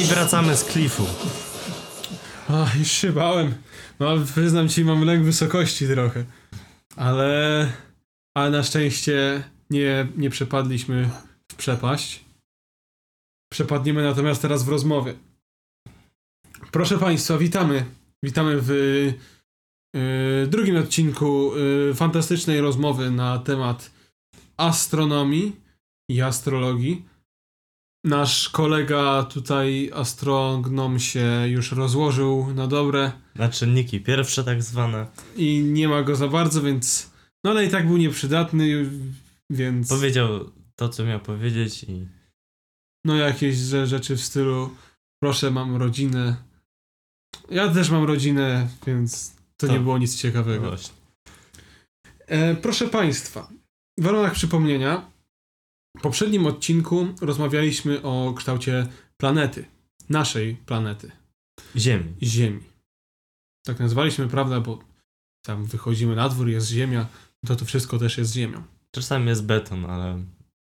I wracamy z klifu. Ach, już się bałem. No, przyznam ci, mam lęk wysokości trochę. Ale... Ale na szczęście nie, nie przepadliśmy w przepaść. Przepadniemy natomiast teraz w rozmowie. Proszę Państwa, witamy. Witamy w y, drugim odcinku y, fantastycznej rozmowy na temat astronomii i astrologii. Nasz kolega tutaj astrognom się już rozłożył na dobre Na czynniki pierwsze tak zwane. i nie ma go za bardzo, więc no ale i tak był nieprzydatny, więc Powiedział to, co miał powiedzieć i... no jakieś rzeczy w stylu proszę, mam rodzinę. Ja też mam rodzinę, więc to To- nie było nic ciekawego. Właśnie. E, proszę Państwa, w ramach przypomnienia, w poprzednim odcinku rozmawialiśmy o kształcie planety, naszej planety, Ziemi. Ziemi. Tak nazwaliśmy, prawda, bo tam wychodzimy na dwór, jest Ziemia, to to wszystko też jest Ziemią. Czasami jest beton, ale...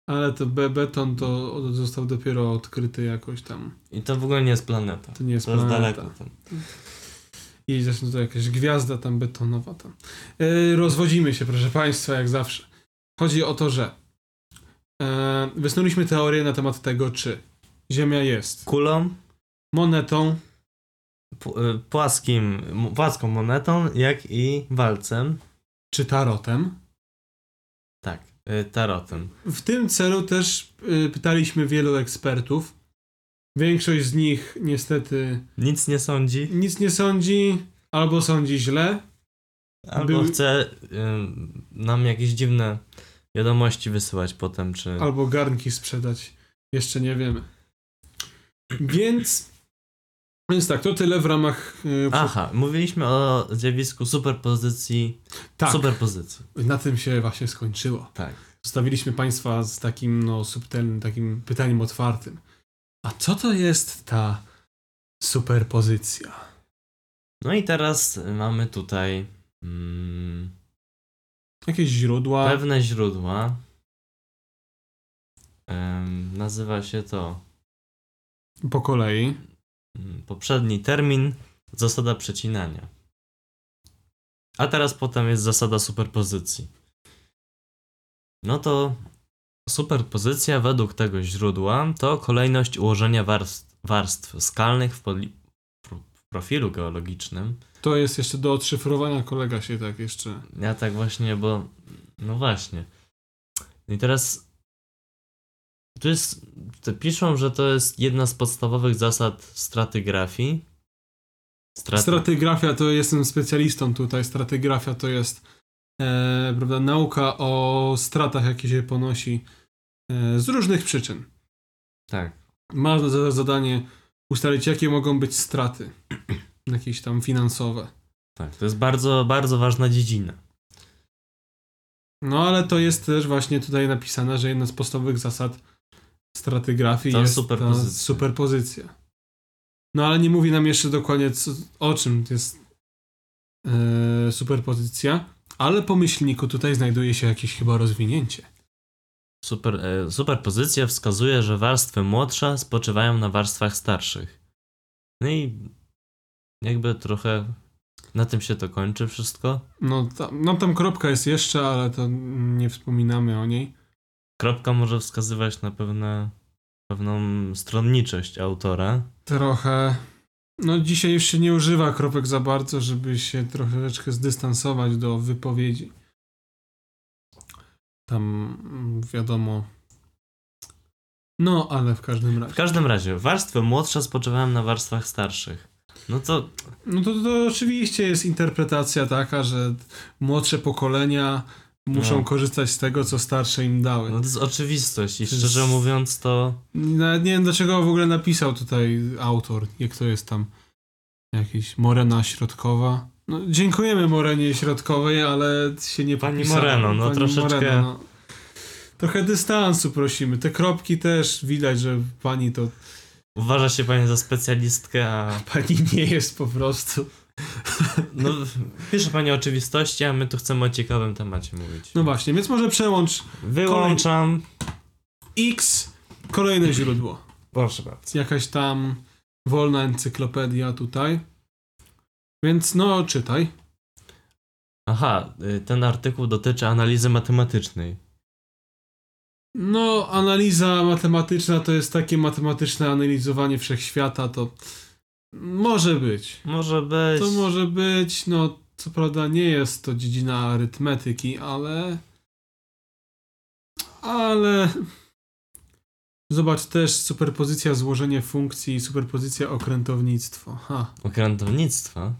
Ale to be beton to został dopiero odkryty jakoś tam. I to w ogóle nie jest planeta. To nie jest To jest planeta. daleko tam. I zresztą to jakaś gwiazda tam betonowa tam. E, rozwodzimy się, proszę Państwa, jak zawsze. Chodzi o to, że e, wysnuliśmy teorię na temat tego, czy Ziemia jest Kulą, monetą, y, płaskim, płaską monetą, jak i walcem. czy tarotem. Tak, y, tarotem. W tym celu też y, pytaliśmy wielu ekspertów. Większość z nich niestety Nic nie sądzi, nic nie sądzi, albo sądzi źle, albo Był- chce y, nam jakieś dziwne wiadomości wysyłać potem, czy... albo garnki sprzedać. Jeszcze nie wiemy. Więc, więc tak, to tyle w ramach. y, Aha, mówiliśmy o zjawisku superpozycji. tak, Superpozycji. na tym się właśnie skończyło. Tak. Zostawiliśmy Państwa z takim no, subtelnym, takim pytaniem otwartym. A co to jest ta superpozycja? No i teraz mamy tutaj mm, Jakieś źródła? pewne źródła. Nazywa się to Po kolei. mm, poprzedni termin zasada przecinania. A teraz potem jest zasada superpozycji. No to superpozycja według tego źródła to kolejność ułożenia warstw, warstw skalnych w, w profilu geologicznym. To jest jeszcze do odszyfrowania, kolega się tak jeszcze. Ja tak właśnie, bo. No właśnie. I teraz. Tu jest. To piszą, że to jest jedna z podstawowych zasad stratygrafii. Straty... Stratygrafia to jestem specjalistą tutaj. Stratygrafia to jest e, prawda, nauka o stratach, jakie się ponosi e, z różnych przyczyn. Tak. Ma za zadanie ustalić, jakie mogą być straty. Jakieś tam finansowe. Tak. To jest bardzo, bardzo ważna dziedzina. No ale to jest też właśnie tutaj napisane, że jedna z podstawowych zasad stratygrafii To jest superpozycja. ta superpozycja. No ale nie mówi nam jeszcze dokładnie co, o czym jest e, superpozycja, ale po myślniku tutaj znajduje się jakieś chyba rozwinięcie. Super, e, superpozycja wskazuje, że warstwy młodsze spoczywają na warstwach starszych. No i jakby trochę na tym się to kończy wszystko. No, ta, no tam kropka jest jeszcze, ale to nie wspominamy o niej. Kropka może wskazywać na pewne, pewną stronniczość autora. Trochę. No dzisiaj już się nie używa kropek za bardzo, żeby się troszeczkę zdystansować do wypowiedzi. Tam wiadomo. No, ale w każdym W razie. każdym razie, warstwy młodsze spoczywają na warstwach starszych. No to No to, to oczywiście jest interpretacja taka, że młodsze pokolenia muszą No. korzystać z tego, co starsze im dały. no to jest oczywistość i To szczerze jest- mówiąc to Nawet nie wiem, dlaczego w ogóle napisał tutaj autor, jak to jest tam jakiś Morena Środkowa. No, dziękujemy Morenie Środkowej, ale się nie Pani popisała. Moreno, no troszeczkę- no. Trochę dystansu prosimy. Te kropki też widać, że pani to uważa się pani za specjalistkę, a pani nie jest po prostu. no, pisze pani oczywistości, a my tu chcemy o ciekawym temacie mówić. No właśnie, więc może przełącz Wyłączam. X, kolejne źródło. Proszę bardzo. Jakaś tam wolna encyklopedia tutaj. Więc no, czytaj. Aha, y, ten artykuł dotyczy analizy matematycznej. No, analiza matematyczna to jest takie matematyczne analizowanie wszechświata, to może być. Może być. To może być, no, co prawda nie jest to dziedzina arytmetyki, ale. Ale. Zobacz też superpozycja złożenie funkcji i superpozycja okrętownictwo. Ha. Okrętownictwa?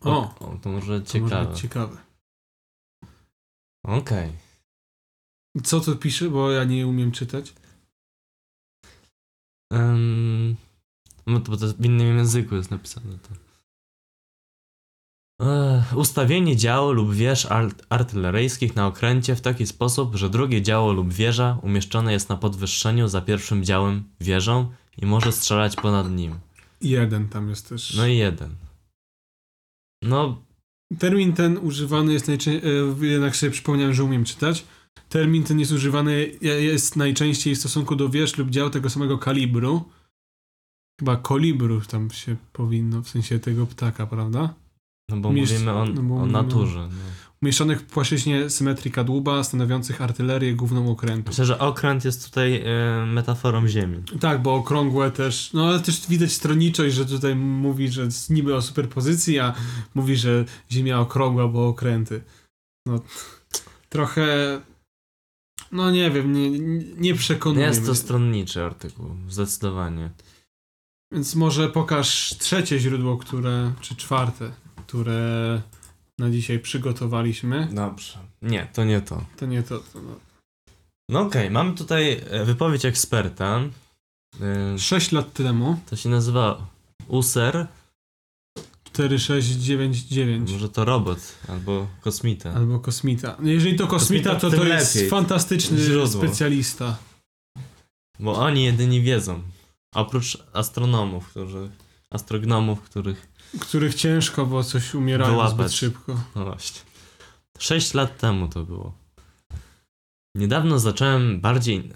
O, o to może to ciekawe. może być ciekawe. Okej. Co tu pisze, bo ja nie umiem czytać. Em, no to, bo to w innym języku jest napisane to. Ech, ustawienie działo lub wież art- artyleryjskich na okręcie w taki sposób, że drugie działo lub wieża umieszczone jest na podwyższeniu za pierwszym działem wieżą i może strzelać ponad nim. Jeden tam jest też. No i jeden. No, Termin ten używany jest najczęściej, jednak sobie przypomniałem, że umiem czytać. Termin ten jest używany, jest najczęściej w stosunku do wież lub dział tego samego kalibru. Chyba kolibru tam się powinno, w sensie tego ptaka, prawda? no bo Mistrz- mówimy o, no bo o naturze. No. Umieszczonych w płaszczyźnie symetrii kadłuba, stanowiących artylerię główną okrętu. Myślę, że okręt jest tutaj e, metaforą ziemi. Tak, bo okrągłe też, no ale też widać stronniczość, że tutaj mówi, że jest niby o superpozycji, a mówi, że Ziemia okrągła, bo okręty. No, trochę, no nie wiem, nie, nie przekonuje Jest mnie. to stronniczy artykuł, zdecydowanie. Więc może pokaż trzecie źródło, które, czy czwarte, które na dzisiaj przygotowaliśmy. Dobrze. Nie, to nie to. To nie to, to no. No okej, mamy tutaj e, wypowiedź eksperta. E, Sześć lat temu, To się nazywa USER. 4699. Może to robot albo kosmita. Albo kosmita. Jeżeli to kosmita, Kosmita, to to jest lepiej. fantastyczny Źródło. specjalista. Bo oni jedyni wiedzą. Oprócz astronomów, którzy. Astrognomów, których. Których ciężko, bo coś umierają Wyłapać. zbyt szybko. No właśnie. Sześć lat temu to było. Niedawno zacząłem bardziej.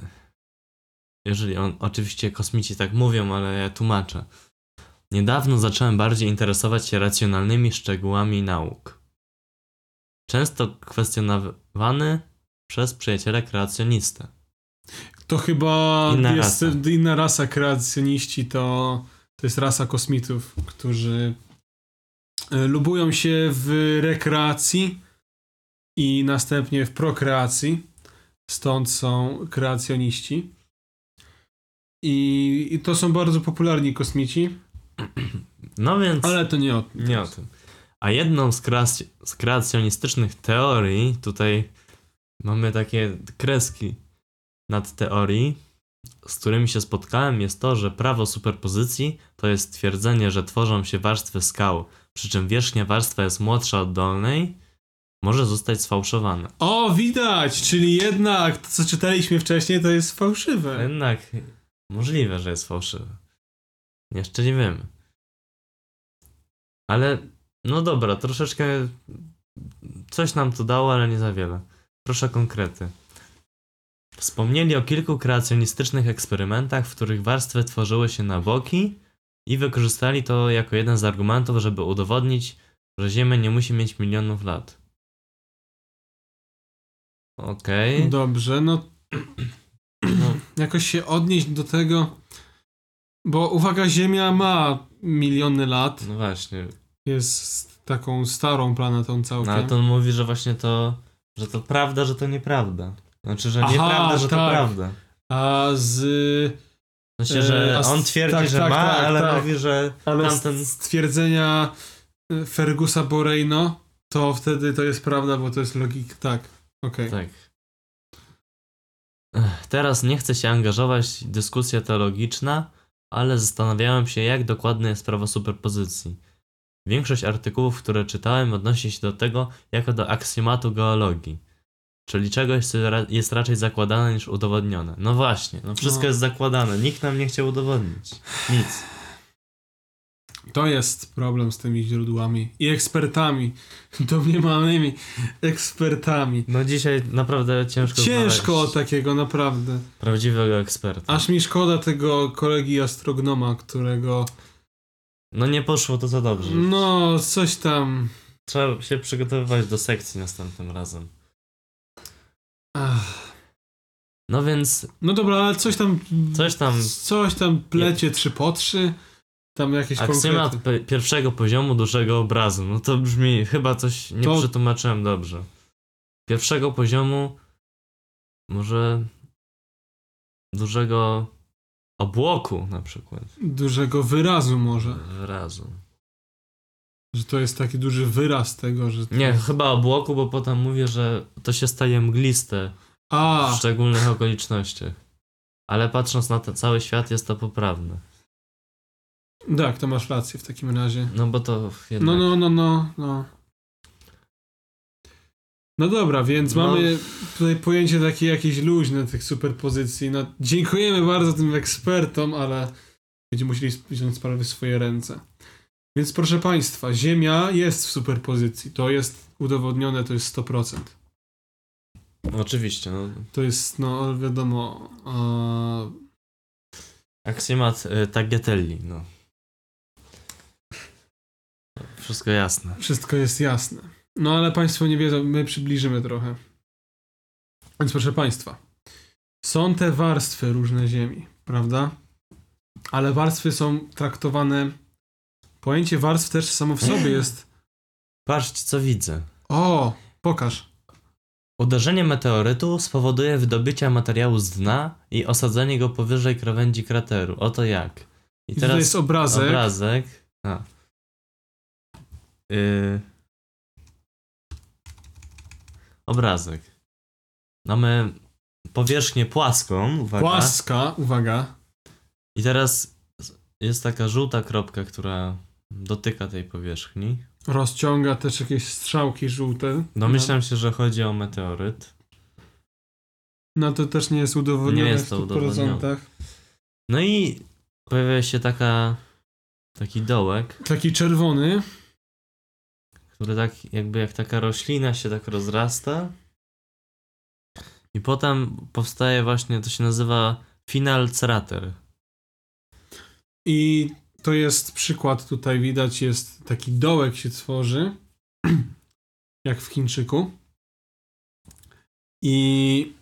Jeżeli on, oczywiście kosmici tak mówią, ale ja tłumaczę. Niedawno zacząłem bardziej interesować się racjonalnymi szczegółami nauk. Często kwestionowany przez przyjaciela kreacjonistę. To chyba Inna jest rasa. inna rasa kreacjoniści, to, to jest rasa kosmitów, którzy e, lubują się w rekreacji i następnie w prokreacji. Stąd są kreacjoniści. I, I to są bardzo popularni kosmici, No więc. ale to nie o tym. Nie o tym. A jedną z, kreac- z kreacjonistycznych teorii, tutaj mamy takie kreski nad teorii, z którymi się spotkałem, jest to, że prawo superpozycji to jest twierdzenie, że tworzą się warstwy skał, przy czym wierzchnia warstwa jest młodsza od dolnej, może zostać sfałszowana. O, widać! Czyli jednak to, co czytaliśmy wcześniej, to jest fałszywe. Jednak możliwe, że jest fałszywe. Jeszcze nie wiemy. Ale no dobra, troszeczkę coś nam to dało, ale nie za wiele. Proszę konkrety. Wspomnieli o kilku kreacjonistycznych eksperymentach, w których warstwy tworzyły się na boki i wykorzystali to jako jeden z argumentów, żeby udowodnić, że Ziemia nie musi mieć milionów lat. Okej. Dobrze, no No, jakoś się odnieść do tego, bo uwaga, Ziemia ma miliony lat, no właśnie. jest taką starą planetą całkiem. No ale to on mówi, że właśnie to, że to prawda, że to nieprawda. Znaczy, że Aha, nieprawda, że to tak. prawda. A z... Sensie, że E, on twierdzi, tak, że tak, ma, tak, ale tak. mówi, że Ale tamten... z stwierdzenia y, Fergusa Boreino, to wtedy to jest prawda, bo to jest logika. Tak, okej. Tak. Ech, Teraz nie chcę się angażować w dyskusję teologiczna, ale zastanawiałem się, jak dokładne jest prawo superpozycji. Większość artykułów, które czytałem, odnosi się do tego jako do aksjomatu geologii, czyli czegoś, co jest raczej zakładane niż udowodnione. No właśnie, no wszystko No. jest zakładane, nikt nam nie chciał udowodnić. Nic. To jest problem z tymi źródłami i ekspertami, domniemanymi ekspertami. No dzisiaj naprawdę ciężko Ciężko znaleźć takiego, naprawdę. prawdziwego eksperta. Aż mi szkoda tego kolegi astrognoma, którego No nie poszło to za dobrze. No, coś tam. Trzeba się przygotowywać do sekcji następnym razem. Ach. No więc No dobra, ale coś tam. Coś tam- Coś tam plecie 3 po 3. Tam jakieś konkrety. pierwszego poziomu dużego obrazu. No to brzmi, chyba coś nie To- przetłumaczyłem dobrze. Pierwszego poziomu może dużego obłoku na przykład. Dużego wyrazu może. Wyrazu. Że to jest taki duży wyraz tego, że. Nie, chyba obłoku, bo potem mówię, że to się staje mgliste A, w szczególnych okolicznościach. Ale patrząc na ten cały świat jest to poprawne. Tak, to masz rację w takim razie. No bo to jednak... No, no, no, no, no. No dobra, więc No. mamy tutaj pojęcie takie jakieś luźne tych superpozycji. No, dziękujemy bardzo tym ekspertom, ale będziemy musieli wziąć sprawę w swoje ręce. Więc proszę Państwa, Ziemia jest w superpozycji. To jest udowodnione, to jest 100%. Oczywiście, no. To jest, no wiadomo, e, Aksjomat y, Tagliatelli, no. Wszystko jasne. Wszystko jest jasne. No ale Państwo nie wiedzą, my przybliżymy trochę. Więc proszę Państwa, są te warstwy różne Ziemi, prawda? Ale warstwy są traktowane. Pojęcie warstw też samo w sobie jest. Patrzcie, co widzę. O, pokaż. Uderzenie meteorytu spowoduje wydobycie materiału z dna i osadzenie go powyżej krawędzi krateru. Oto jak. I I tutaj jest obrazek. obrazek. A. Y... Obrazek. Mamy powierzchnię płaską, uwaga. Płaska, uwaga. I teraz jest taka żółta kropka, która dotyka tej powierzchni. Rozciąga też jakieś strzałki żółte. Domyślam się, że chodzi o meteoryt. No to też nie jest udowodnione Nie jest w to 100%. udowodnione. No i pojawia się taka taki dołek, Taki czerwony. Który tak jakby jak taka roślina się tak rozrasta. I potem powstaje właśnie, to się nazywa final crater. I to jest przykład, tutaj widać, jest taki dołek się tworzy, jak w Chińczyku. I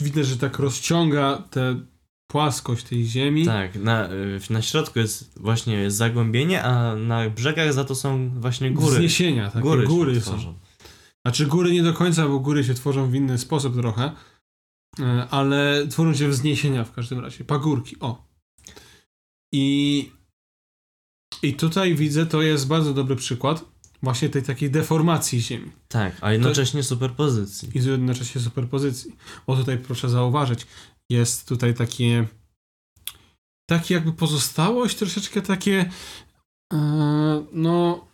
widać, że tak rozciąga tę płaskość tej ziemi. Tak, na, y, na środku jest właśnie jest zagłębienie, a na brzegach za to są właśnie góry. Wzniesienia, takie góry, góry, są. tworzą. Znaczy góry nie do końca, bo góry się tworzą w inny sposób trochę, e, ale tworzą się wzniesienia w każdym razie, pagórki, o. I, I tutaj widzę, to jest bardzo dobry przykład właśnie tej takiej deformacji ziemi. Tak, a jednocześnie superpozycji. i jednocześnie superpozycji. Bo tutaj proszę zauważyć, jest tutaj takie takie jakby pozostałość, troszeczkę takie e, no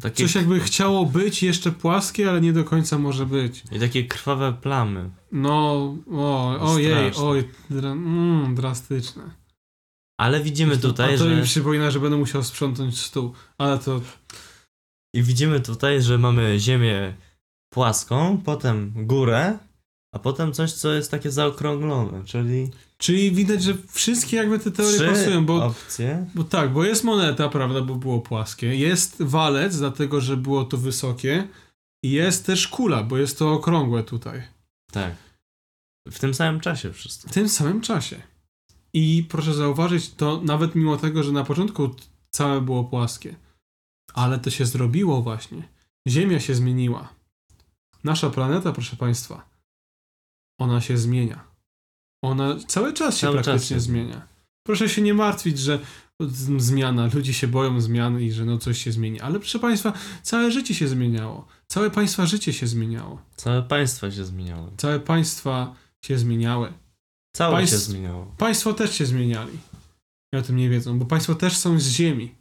Takie, coś jakby chciało być jeszcze płaskie, ale nie do końca może być. I takie krwawe plamy. No, o, ojej, oj, dra, mm, drastyczne. Ale widzimy tutaj, A to że... mi przypomina, że będę musiał sprzątnąć stół, ale to I widzimy tutaj, że mamy ziemię płaską, potem górę, a potem coś, co jest takie zaokrąglone, czyli czyli widać, że wszystkie jakby te teorie trzy pasują, bo opcje. Bo tak, bo jest moneta, prawda, bo było płaskie. Jest walec, dlatego że było to wysokie. I jest też kula, bo jest to okrągłe tutaj. Tak. W tym samym czasie wszystko. W tym samym czasie. I proszę zauważyć, to nawet mimo tego, że na początku całe było płaskie. Ale to się zrobiło właśnie. Ziemia się zmieniła. Nasza planeta, proszę Państwa, ona się zmienia. Ona cały czas się Cały czas praktycznie się zmienia. Proszę się nie martwić, że zmiana, ludzie się boją zmian i że no coś się zmieni. Ale proszę Państwa, całe życie się zmieniało. Całe Państwa życie się zmieniało. Całe państwa się zmieniały. Całe państwa się zmieniały. Całe Państw- się zmieniało. Państwo też się zmieniali. I o tym nie wiedzą, bo państwo też są z ziemi.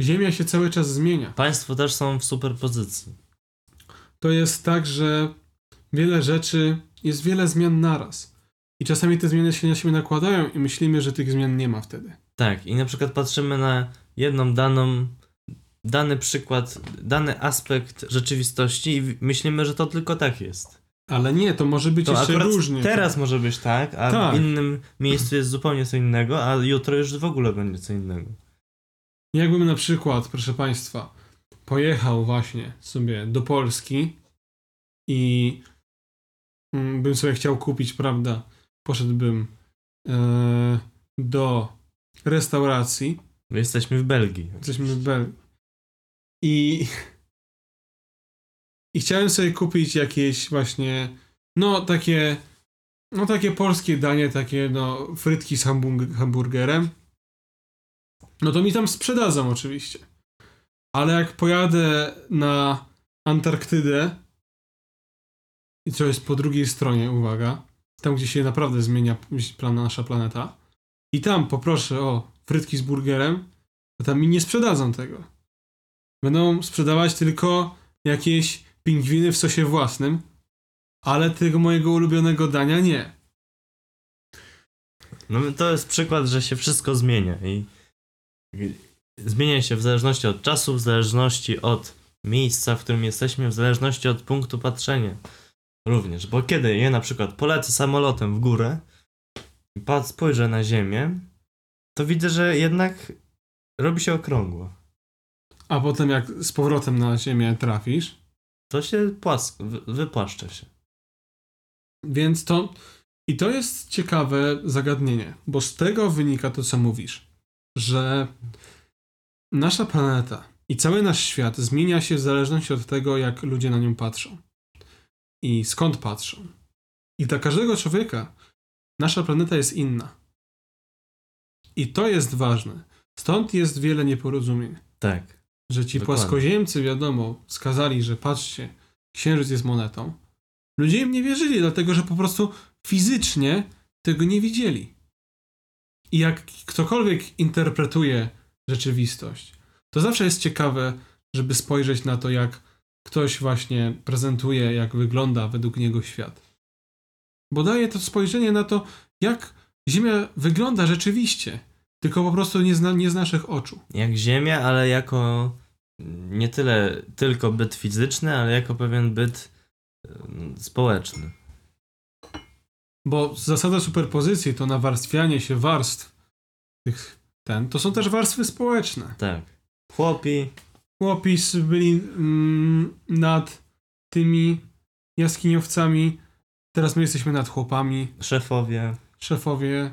Ziemia się cały czas zmienia. Państwo też są w superpozycji. To jest tak, że wiele rzeczy, jest wiele zmian naraz. I czasami te zmiany się na siebie nakładają i myślimy, że tych zmian nie ma wtedy. Tak, i na przykład patrzymy na jedną daną, dany przykład, dany aspekt rzeczywistości i myślimy, że to tylko tak jest. Ale nie, to może być To jeszcze różnie. teraz może być tak, a Tak. w innym miejscu jest zupełnie co innego, a jutro już w ogóle będzie co innego. Jakbym na przykład, proszę Państwa, pojechał właśnie sobie do Polski i bym sobie chciał kupić, prawda, poszedłbym e, do restauracji, My jesteśmy w Belgii. jesteśmy w Belgii i i chciałem sobie kupić jakieś właśnie, no takie, no takie polskie danie, takie no frytki z hamburgerem, no to mi tam sprzedadzą oczywiście. Ale jak pojadę na Antarktydę i co jest po drugiej stronie, uwaga, tam gdzie się naprawdę zmienia plan, nasza planeta i tam poproszę o frytki z burgerem, to tam mi nie sprzedadzą tego. Będą sprzedawać tylko jakieś pingwiny w sosie własnym, ale tego mojego ulubionego dania nie. No to jest przykład, że się wszystko zmienia i zmienia się w zależności od czasu, w zależności od miejsca, w którym jesteśmy, w zależności od punktu patrzenia również. Bo kiedy ja na przykład polecę samolotem w górę i pat- spojrzę na ziemię, to widzę, że jednak robi się okrągło. A potem jak z powrotem na ziemię trafisz, To się płask, wy- wypłaszcza się. Więc to. I to jest ciekawe zagadnienie, bo z tego wynika to, co mówisz, że nasza planeta i cały nasz świat zmienia się w zależności od tego, jak ludzie na nią patrzą i skąd patrzą. I dla każdego człowieka nasza planeta jest inna. I to jest ważne. Stąd jest wiele nieporozumień Tak. że ci Dokładnie. płaskoziemcy, wiadomo, skazali, że patrzcie, księżyc jest monetą. Ludzie im nie wierzyli, dlatego że po prostu fizycznie tego nie widzieli. I jak ktokolwiek interpretuje rzeczywistość, to zawsze jest ciekawe, żeby spojrzeć na to, jak ktoś właśnie prezentuje, jak wygląda według niego świat. Bo daje to spojrzenie na to, jak Ziemia wygląda rzeczywiście, tylko po prostu nie nie z naszych oczu. Jak Ziemia, ale jako nie tyle tylko byt fizyczny, ale jako pewien byt społeczny. Bo zasada superpozycji to nawarstwianie się warstw tych ten, to są też warstwy społeczne. Tak. Chłopi, Chłopis byli mm, nad tymi jaskiniowcami, teraz my jesteśmy nad chłopami, szefowie. szefowie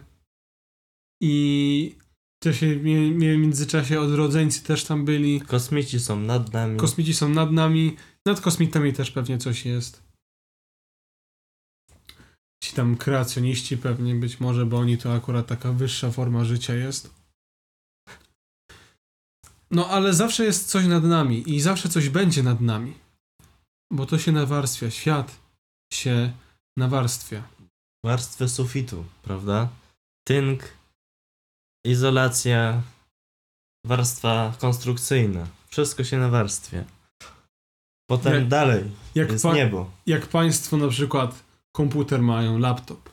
i w czasie, mie- międzyczasie odrodzeńcy też tam byli, Kosmici są nad nami. kosmici są nad nami, nad kosmitami też pewnie coś jest. Ci tam kreacjoniści pewnie być może, bo oni to akurat taka wyższa forma życia jest. No ale zawsze jest coś nad nami i zawsze coś będzie nad nami. Bo to się nawarstwia, świat się nawarstwia. warstwy sufitu, prawda? Tynk, izolacja, warstwa konstrukcyjna. Wszystko się nawarstwia. Potem Jak- dalej Jak, jest pa- niebo. jak państwo na przykład komputer mają, laptop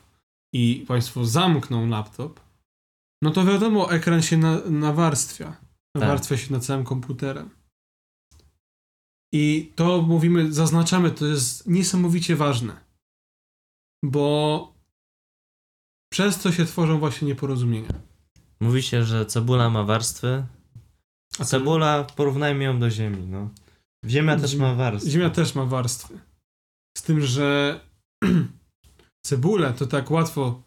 i państwo zamkną laptop, no to wiadomo, ekran się na, nawarstwia. Nawarstwia się nad całym komputerem. I to mówimy, zaznaczamy, to jest niesamowicie ważne. Bo przez to się tworzą właśnie nieporozumienia. Mówi się, że cebula ma warstwy. A Cebula, porównajmy ją do ziemi, no. Ziemia też ma warstwy. Ziemia też ma warstwy. Z tym, że cebulę to tak łatwo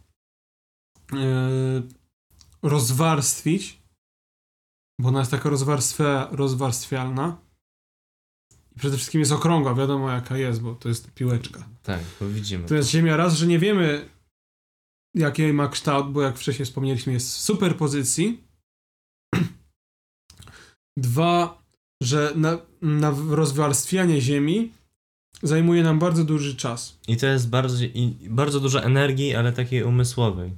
yy, rozwarstwić, bo ona jest taka rozwarstwia, rozwarstwialna. I przede wszystkim jest okrągła, wiadomo jaka jest, bo to jest piłeczka. Tak, bo widzimy. To jest Ziemia raz, że nie wiemy jaki jej ma kształt, bo jak wcześniej wspomnieliśmy jest w superpozycji. Dwa, że na, na rozwarstwianie Ziemi zajmuje nam bardzo duży czas. I to jest bardzo, i bardzo dużo energii, ale takiej umysłowej.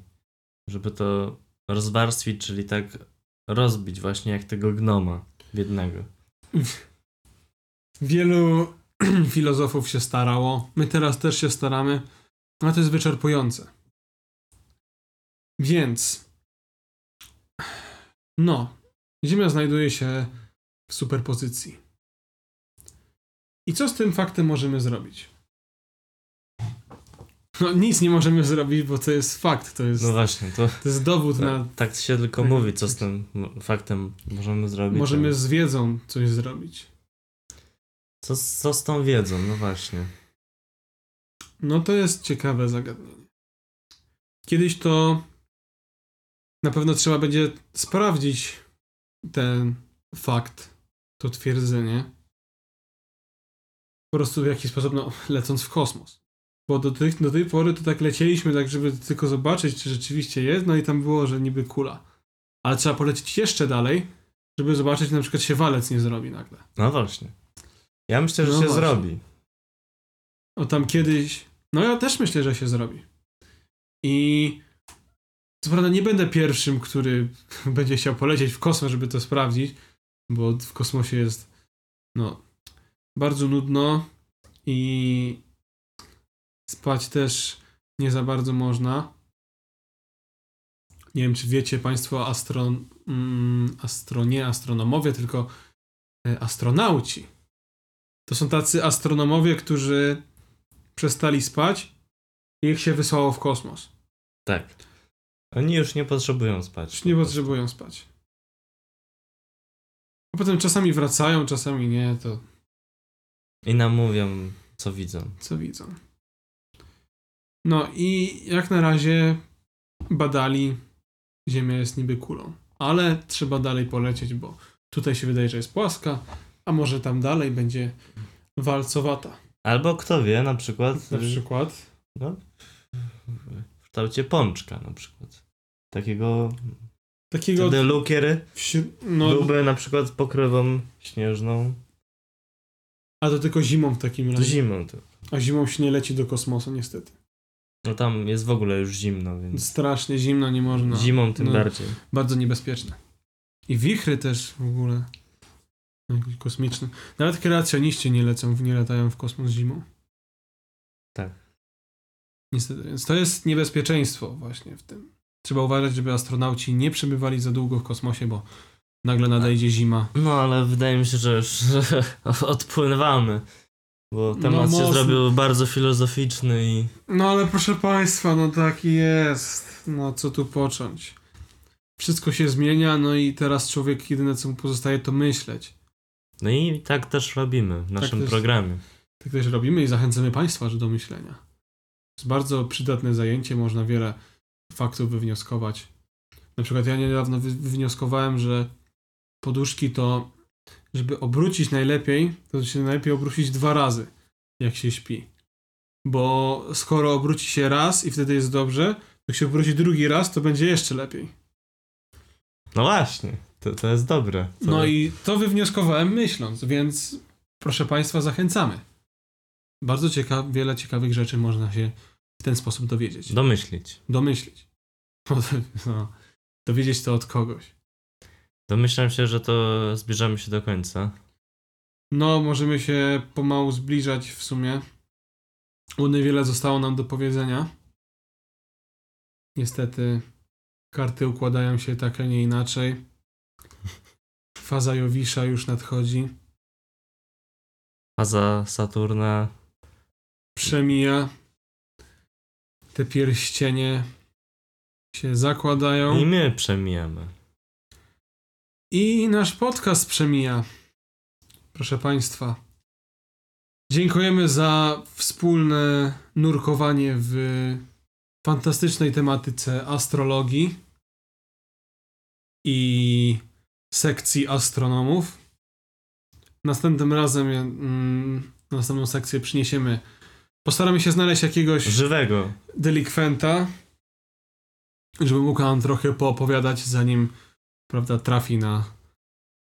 Żeby to rozwarstwić, czyli tak rozbić właśnie jak tego gnoma biednego. Wielu filozofów się starało, my teraz też się staramy, ale to jest wyczerpujące. Więc, no, Ziemia znajduje się w superpozycji. I co z tym faktem możemy zrobić? No nic nie możemy zrobić, bo to jest fakt, to jest, No właśnie, to to jest dowód na... tak się tylko tak. mówi, co z tym faktem możemy zrobić. Możemy z wiedzą coś zrobić. Co, co z tą wiedzą? No właśnie. No to jest ciekawe zagadnienie. Kiedyś to na pewno trzeba będzie sprawdzić ten fakt, to twierdzenie. Po prostu w jakiś sposób, no, lecąc w kosmos. Bo do, tych, do tej pory to tak lecieliśmy, tak żeby tylko zobaczyć, czy rzeczywiście jest, no i tam było, że niby kula. Ale trzeba polecieć jeszcze dalej, żeby zobaczyć, czy na przykład się walec nie zrobi nagle. No właśnie. Ja myślę, że No się właśnie. zrobi. O tam kiedyś. No ja też myślę, że się zrobi. I co prawda nie będę pierwszym, który będzie chciał polecieć w kosmos, żeby to sprawdzić, bo w kosmosie jest no bardzo nudno i spać też nie za bardzo można. Nie wiem, czy wiecie Państwo, astro, mm, astro nie astronomowie, tylko e, astronauci. To są tacy astronomowie, którzy przestali spać i ich się wysłało w kosmos. Tak. Oni już nie potrzebują spać. Już nie po potrzebują spać. A potem czasami wracają, czasami nie, to I nam mówią, co widzą. co widzą. No i jak na razie badali, Ziemia jest niby kulą. Ale trzeba dalej polecieć, bo tutaj się wydaje, że jest płaska, a może tam dalej będzie walcowata. Albo kto wie, na przykład, Na przykład. no, w kształcie pączka na przykład. Takiego Takiego wtedy lukier wśród- no, byłby na przykład pokrywą śnieżną. A to tylko zimą w takim To razie. zimą to. A zimą się nie leci do kosmosu, niestety. No tam jest w ogóle już zimno, więc Strasznie zimno, nie można. zimą tym no. bardziej. Bardzo niebezpieczne. I wichry też w ogóle. Jakiś kosmiczny. Nawet kreacjoniści nie lecą, nie latają w kosmos zimą. Tak. Niestety, więc to jest niebezpieczeństwo właśnie w tym. Trzeba uważać, żeby astronauci nie przebywali za długo w kosmosie, bo nagle nadejdzie zima. No ale wydaje mi się, że już odpływamy. Bo temat No, się zrobił bardzo filozoficzny i No ale proszę Państwa, no taki jest. No co tu począć? Wszystko się zmienia, no i teraz człowiek jedyne co mu pozostaje to myśleć. no i tak też robimy w naszym też. programie. Tak też robimy i zachęcamy Państwa do myślenia. To jest bardzo przydatne zajęcie, można wiele faktów wywnioskować. Na przykład ja niedawno wy- wywnioskowałem, że poduszki to, żeby obrócić najlepiej, to się najlepiej obrócić dwa razy, jak się śpi. Bo skoro obróci się raz i wtedy jest dobrze, to jak się obróci drugi raz, to będzie jeszcze lepiej. No właśnie, to, to jest dobre. To, No i to wywnioskowałem myśląc, więc proszę Państwa, zachęcamy. Bardzo cieka wiele ciekawych rzeczy można się w ten sposób dowiedzieć. Domyślić. Domyślić. No, dowiedzieć to od kogoś. Domyślam się, że to zbliżamy się do końca. No, możemy się pomału zbliżać w sumie. Bo niewiele zostało nam do powiedzenia. Niestety karty układają się tak, a nie inaczej. Faza Jowisza już nadchodzi. Faza Saturna. Przemija. Te pierścienie się zakładają. I my przemijamy. I nasz podcast przemija. Proszę Państwa. Dziękujemy za wspólne nurkowanie w fantastycznej tematyce astrologii i sekcji astronomów. Następnym razem, mm, następną sekcję przyniesiemy. Postaramy się znaleźć jakiegoś Żywego. delikwenta, żeby mógł nam trochę poopowiadać, zanim prawda, trafi na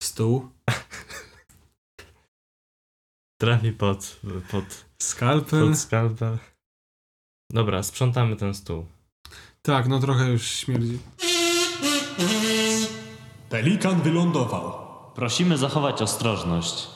stół. Trafi pod, pod, Skalpel. pod skalpel. Dobra, sprzątamy ten stół. Tak, no trochę już śmierdzi. Pelikan wylądował. Prosimy zachować ostrożność.